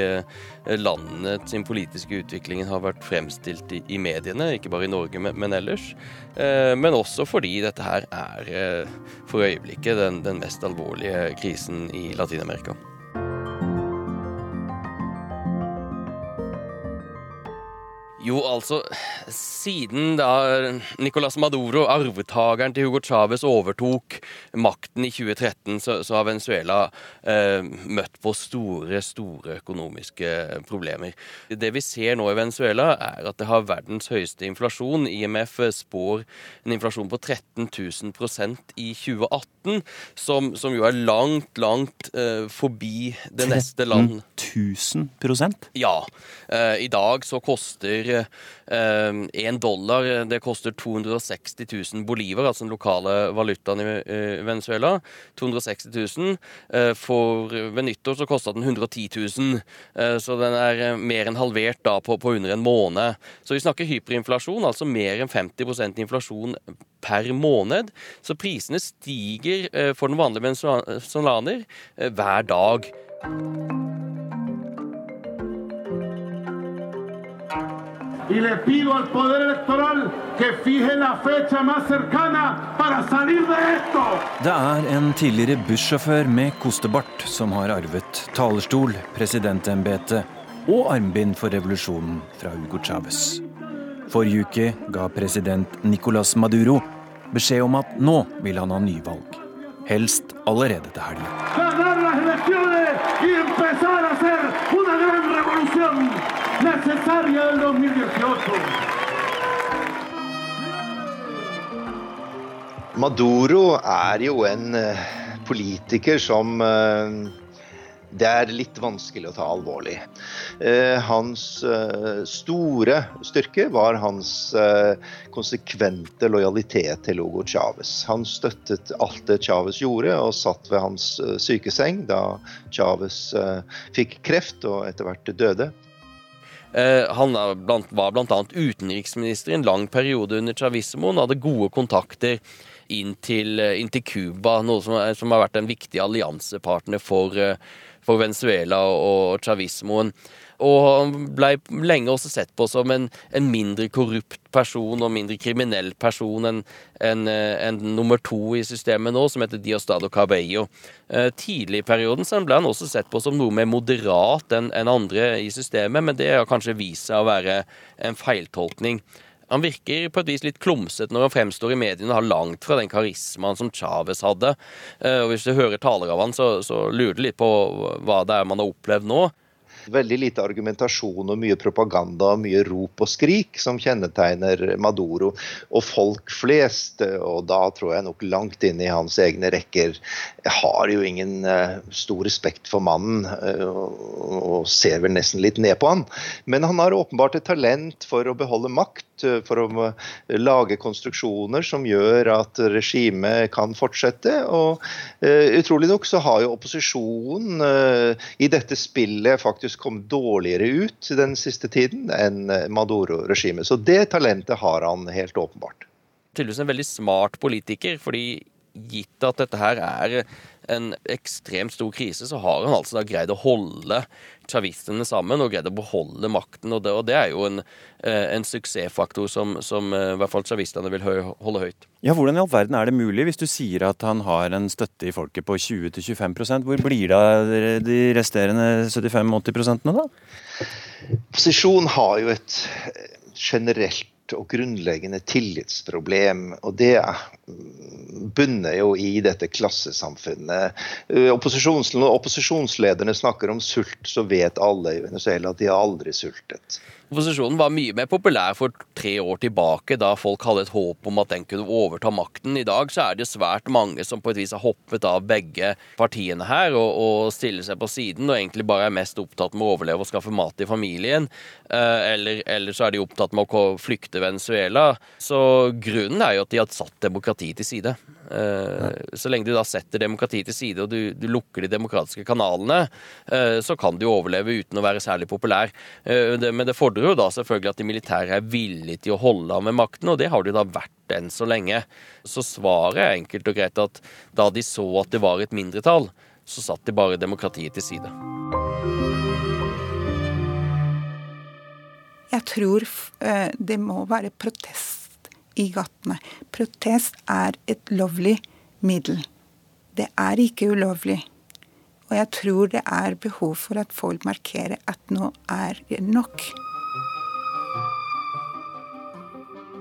landet sin politiske utvikling har vært fremstilt i mediene, ikke bare i Norge, men ellers. Men også fordi dette her er for øyeblikket den, den mest alvorlige krisen i Latin-Amerika. Jo, altså Siden da Nicolas Maduro, arvtakeren til Hugo Chávez, overtok makten i 2013, så, så har Venezuela eh, møtt på store, store økonomiske problemer. Det vi ser nå i Venezuela, er at det har verdens høyeste inflasjon. IMF spår en inflasjon på 13 000 i 2018, som, som, jo er langt, langt eh, forbi det neste land. 13 000 Ja. Eh, I dag så koster Én eh, dollar det koster 260 000 bolivar, altså den lokale valutaen i Venezuela. 260 000. Eh, for ved nyttår så kosta den 110 000, eh, så den er mer enn halvert da på, på under en måned. Så vi snakker hyperinflasjon, altså mer enn 50% inflasjon per måned. Så prisene stiger for den vanlige venezuelaner hver dag. Y le pido al Poder Electoral que fije la fecha más cercana para salir de esto. Det er en tidligere bussjåfør med kostebart som har arvet talerstol, presidentembete og armbind for revolusjonen fra Hugo Chávez. Forrige uke ga president Nicolas Maduro beskjed om at nå vil han ha nyvalg. Helst allerede til helga. Necesaria del 2018. Maduro er jo en eh, politiker som eh, det er litt vanskelig å ta alvorlig. Eh, hans store styrke var hans konsekvente lojalitet til Hugo Chávez. Han støttet alt det Chávez gjorde, og satt ved hans sykeseng da Chávez fikk kreft og etter hvert døde. Eh, han var bl.a. utenriksminister i en lang periode under chavismoen, hadde gode kontakter inn til, eh, inn til Cuba, noe som, som, har vært en viktig alliansepartner for, eh, for Venezuela og, og chavismoen. Og han ble lenge også sett på som en, en mindre korrupt person og mindre kriminell person enn en, en nummer to i systemet nå, som heter Diostado Cabello. Eh, tidlig i perioden så ble han også sett på som noe mer moderat enn en andre i systemet, men det har kanskje vist seg å være en feiltolkning. Han virker på et vis litt klumsete når han fremstår i mediene og har langt fra den karismaen som Chávez hadde. Eh, og Hvis du hører taler av han, så, så lurer du litt på hva det er man har opplevd nå. Veldig lite argumentasjon og mye propaganda og mye rop og skrik som kjennetegner Maduro. Og folk flest, og da tror jeg nok langt inn i hans egne rekker, har jo ingen uh, stor respekt for mannen uh, og ser vel nesten litt ned på han. Men han har åpenbart et talent for å beholde makt, uh, for å lage konstruksjoner som gjør at regimet kan fortsette. Og utrolig nok så har jo opposisjonen i dette spillet faktisk faktisk kom dårligere ut den siste tiden enn Maduro-regimet. Så det talentet har han helt åpenbart. Tydeligvis en veldig smart politiker, fordi gitt at dette her er en ekstremt stor krise, så har han altså da greid å holde chavistene sammen og greid å beholde makten. Og det, og det er jo en, eh, en suksessfaktor som, som, eh, i hvert fall chavistene vil holde høyt. Ja, Hvordan i all verden er det mulig, hvis du sier at han har en støtte i folket på 20-25% Hvor blir det av de resterende 75-80% da? Posisjonen har jo et generelt og grunnleggende tillitsproblem. og Det bunner jo i dette klassesamfunnet. Eh, opposisjonslederne snakker om sult, så vet alle i Venezuela at de har aldri sultet. Opposisjonen var mye mer populær for tre år tilbake, da folk hadde et håp om at den kunne overta makten. I dag så er det svært mange som på et vis har hoppet av begge partiene her og, og stiller seg på siden og egentlig bare er mest opptatt med å overleve og skaffe mat til familien. Eh, eller, eller så er de opptatt med å flykte Venezuela. Så grunnen er jo at de har satt demokrati til side. Eh, så lenge du da setter demokrati til side og du, du lukker de demokratiske kanalene, eh, så kan du overleve uten å være særlig populær. Men det fordrer jo da selvfølgelig at de militære er villige til å holde av med makten, og det har de da vært enn så lenge. Så svaret er enkelt og greit at da de så at det var et mindretall, så satt de bare demokratiet til side. Jeg tror det må være protest i gatene. Protest er et lovlig middel. Det er ikke ulovlig. Og jeg tror det er behov for at folk markerer at nå er det nok.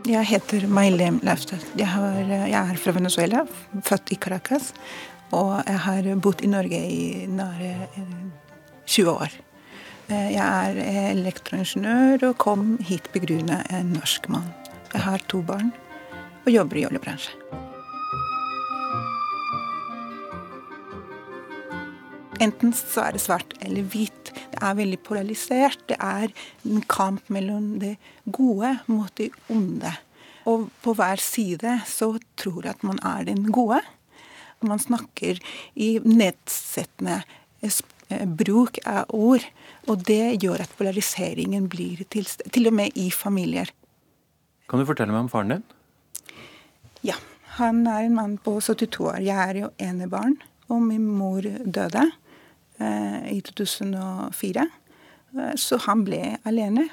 Jeg heter Mailem Laustad. Jeg, jeg, er fra Venezuela, født i Caracas. Og jeg har bodd i Norge i nære 20 eh, år. Eh, jeg er elektroingeniør og kom hit begrunnet en norsk mann. Jeg har to barn og jobber i oljebransjen. Enten så er det svart eller hvit. Det er veldig polarisert. Det er en kamp mellom det gode mot det onde. Og på hver side så tror jeg at man er den gode. Man snakker i nedsettende eh, bruk av ord. Og det gjør at polariseringen blir til, til og med i familier. Kan du fortelle meg om faren din? Ja. Han er en mann på 72 år. Jeg er jo enebarn, og min mor døde i 2004. Eh, så han ble alene.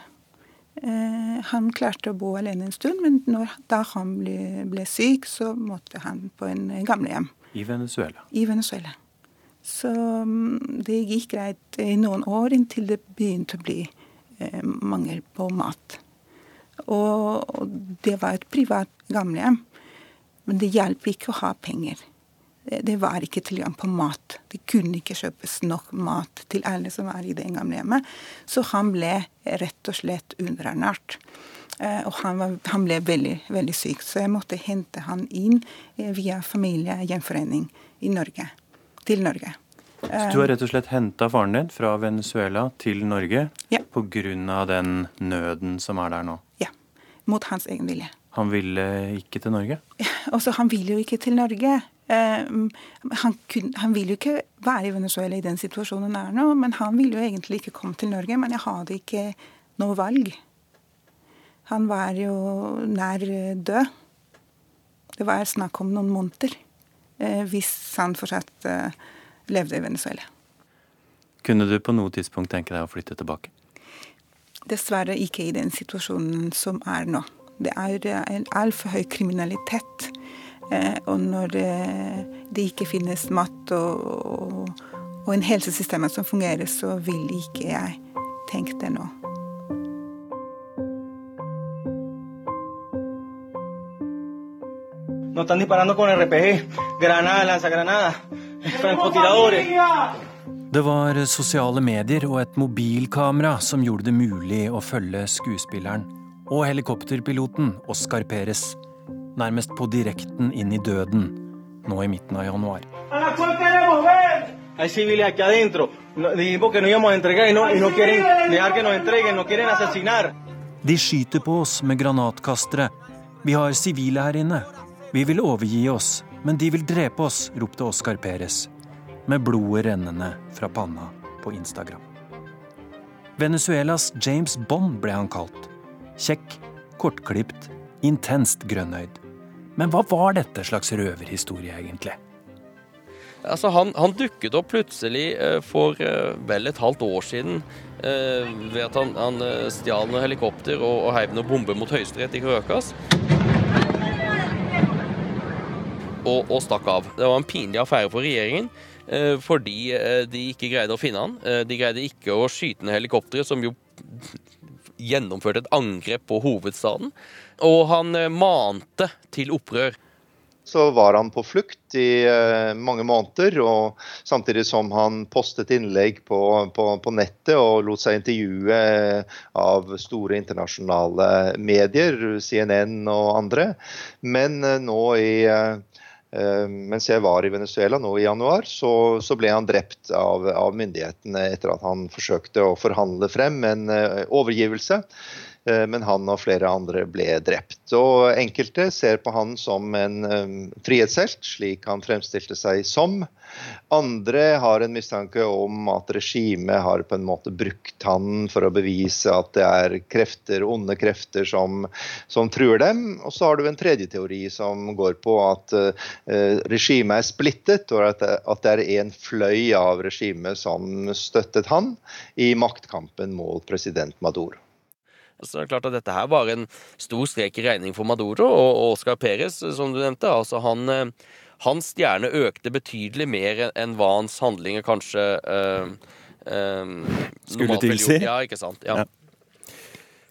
Eh, han klarte å bo alene en stund, men når, da han ble, ble, syk, så måtte han på en gamlehjem. I Venezuela? I Venezuela. Så um, det gikk greit i noen år inntil det begynte å bli eh, mangel på mat. Og det var et privat gamlehjem. Men det hjalp ikke å ha penger. Det var ikke tilgang på mat. Det kunne ikke kjøpes nok mat til alle som var i det gamlehjemmet. Så han ble rett og slett underernært. Eh, og han, var, han, ble veldig, veldig syk, så jeg måtte hente han inn eh, via familiegjenforening i Norge. Til Norge. Så du har rett og slett henta faren din fra Venezuela til Norge ja. pga. den nøden som er der nå? Ja. Mot hans egen vilje. Han ville ikke til Norge? Også, han ville jo ikke til Norge. Uh, han, kun, han, vil jo ikke være i Venezuela i den situasjonen er nå, men han ville jo egentlig ikke komme til Norge. Men jeg hadde ikke noe valg. Han var jo nær død. Det var snakk om noen måneder uh, hvis han fortsatt levde i Venezuela. Kunne du på noe tidspunkt tenke deg å flytte tilbake? Dessverre ikke i den situasjonen som er nå. Det er en altfor høy kriminalitet. Eh, og når det ikke finnes mat og, og en helsesystem som fungerer, så vil ikke jeg tenke det nå. Nos están disparando con RPG, granadas, lanzagranadas, francotiradores. Det var sosiale medier og et mobilkamera som gjorde det mulig å følge skuespilleren og helikopterpiloten Oscar Perez nærmest på direkten inn i døden nå i midten av januar. Hay civiles aquí adentro. Dijimos que nos íbamos a entregar y no, y no quieren dejar que nos entreguen, nos quieren asesinar. De skyter på oss med granatkastere. Vi har sivile her inne. Vi vil overgi oss, men de vil drepe oss, ropte Oscar Perez, med blodet rennende fra panna på Instagram. Venezuelas James Bond ble han kalt. Kjekk, kortklipt, intenst grønnøyd. Men hva var dette slags røverhistorie, egentlig? Altså, han, han, dukket opp plutselig eh, for eh, vel et halvt år siden eh, ved at han, han stjal noen helikopter og, og heiv noen bomber mot Høyesterett i Krøkas. Og, og, stakk av. Det var en pinlig affære for regjeringen. Fordi de ikke greide å finne han. de greide ikke å skyte ned helikopteret, som jo gjennomførte et angrep på hovedstaden. Og han mante til opprør så var han på flukt i uh, mange måneder. og Samtidig som han postet innlegg på, på, på, nettet og lot seg intervjue av store internasjonale medier, CNN og andre. Men nå i mens jeg var i Venezuela nå i januar, så, så ble han drept av, av, myndighetene etter at han forsøkte å forhandle frem en overgivelse. Eh, men han og flere andre ble drept. Og Enkelte ser på han som en frihetshelt, slik han fremstilte seg som. Andre har en mistanke om at regimet har på en måte brukt han for å bevise at det er krefter, onde krefter som, som truer dem. Og så har du en tredje teori som går på at uh, regimet er splittet, og at det er en fløy av regimet som støttet han i maktkampen mot president Maduro. Så det er klart at Dette her var en stor strek i regning for Maduro og Oscar Perez, som du nevnte. Altså han, eh, hans stjerne økte betydelig mer enn hva hans handlinger kanskje øh, øh, Skulle tilsi? Ja, ikke sant. Ja. Ja.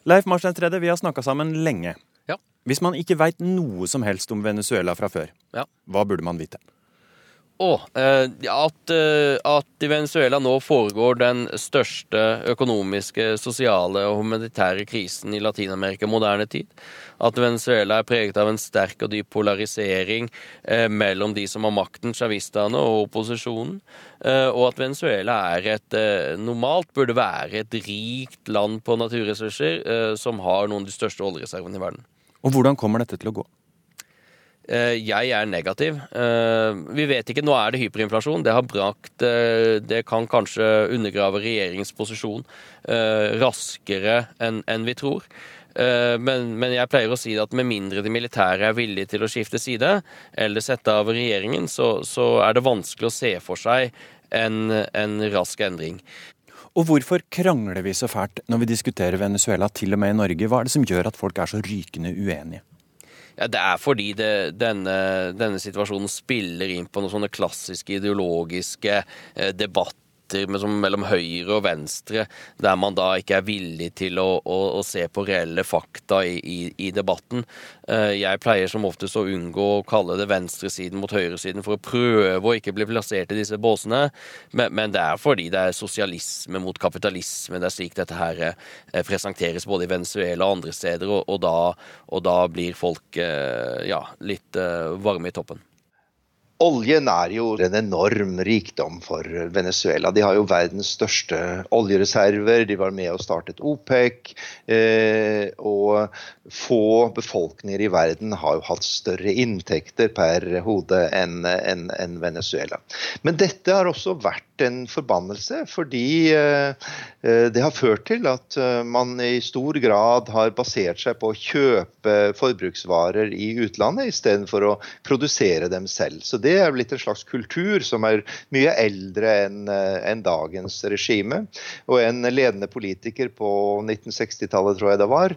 Leif Marstein Tredje, vi har snakka sammen lenge. Ja. Hvis man ikke veit noe som helst om Venezuela fra før, hva burde man vite? Oh, at, eh, at, i Venezuela nå foregår den største økonomiske, sosiale og humanitære krisen i Latin-Amerika moderne tid. At Venezuela er preget av en sterk og dyp polarisering eh, mellom de som har makten, sjavistene, og opposisjonen. Eh, og at Venezuela er et eh, normalt burde være et rikt land på naturressurser eh, som har noen av de største oljereservene i verden. Og hvordan kommer dette til å gå? Eh, jeg er negativ. Eh, vi vet ikke. Nå er det hyperinflasjon. Det har brakt eh, Det kan kanskje undergrave regjeringens posisjon raskere enn vi tror. Men, men, jeg pleier å si at med mindre de militære er villige til å skifte side, eller sette av regjeringen, så, så er det vanskelig å se for seg en, en rask endring. Og hvorfor krangler vi så fælt når vi diskuterer Venezuela, til og med i Norge? Hva er det som gjør at folk er så rykende uenige? Ja, Det er fordi det, denne, denne, situasjonen spiller inn på noen sånne klassiske ideologiske eh, debatter mellom høyre og venstre, der man da ikke er villig til å, å, å se på reelle fakta i, i, i, debatten. Eh, jeg pleier som oftest å unngå å kalle det venstresiden mot høyresiden for å prøve å ikke bli plassert i disse båsene, men, men, det er fordi det er sosialisme mot kapitalisme. Det er slik dette her eh, presenteres både i Venezuela og andre steder, og, og, da, og da, blir folk eh, ja, litt varme i toppen. Oljen er jo en enorm rikdom for Venezuela. De har jo verdens største oljereserver. De var med og startet OPEC. Eh, og få befolkninger i verden har jo hatt større inntekter per hode enn en, en Venezuela. Men dette har også vært en forbannelse, fordi eh, eh, det har ført til at man i stor grad har basert seg på å kjøpe forbruksvarer i utlandet istedenfor å produsere dem selv. Så det er blitt en slags kultur som er mye eldre enn dagens regime. Og en ledende politiker på 1960-tallet, tror jeg det var,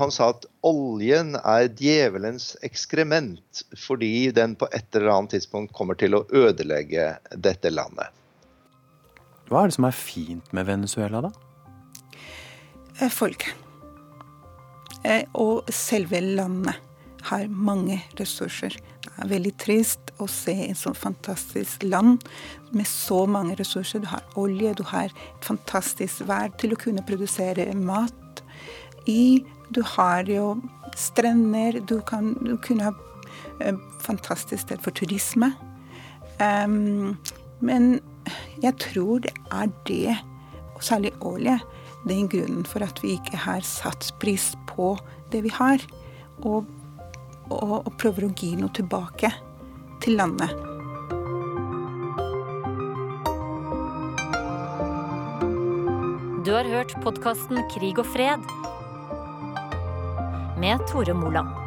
han sa at oljen er djevelens ekskrement fordi den på et eller annet tidspunkt kommer til å ødelegge dette landet. Hva er det som er fint med Venezuela, da? Folk. folket. Eh, og selve landet. har mange ressurser. Er veldig trist å se en sånn fantastisk land med så mange ressurser. Du har olje, du har et fantastisk vær til å kunne produsere mat i. Du har jo strender, du kan du kunne ha et fantastisk sted for turisme. Um, men jeg tror det er det, og særlig olje, den grunnen for at vi ikke har satt pris på det vi har. Og, og, og prøver å gi noe tilbake til landet. Du har hørt podkasten Krig og fred med Tore Moland.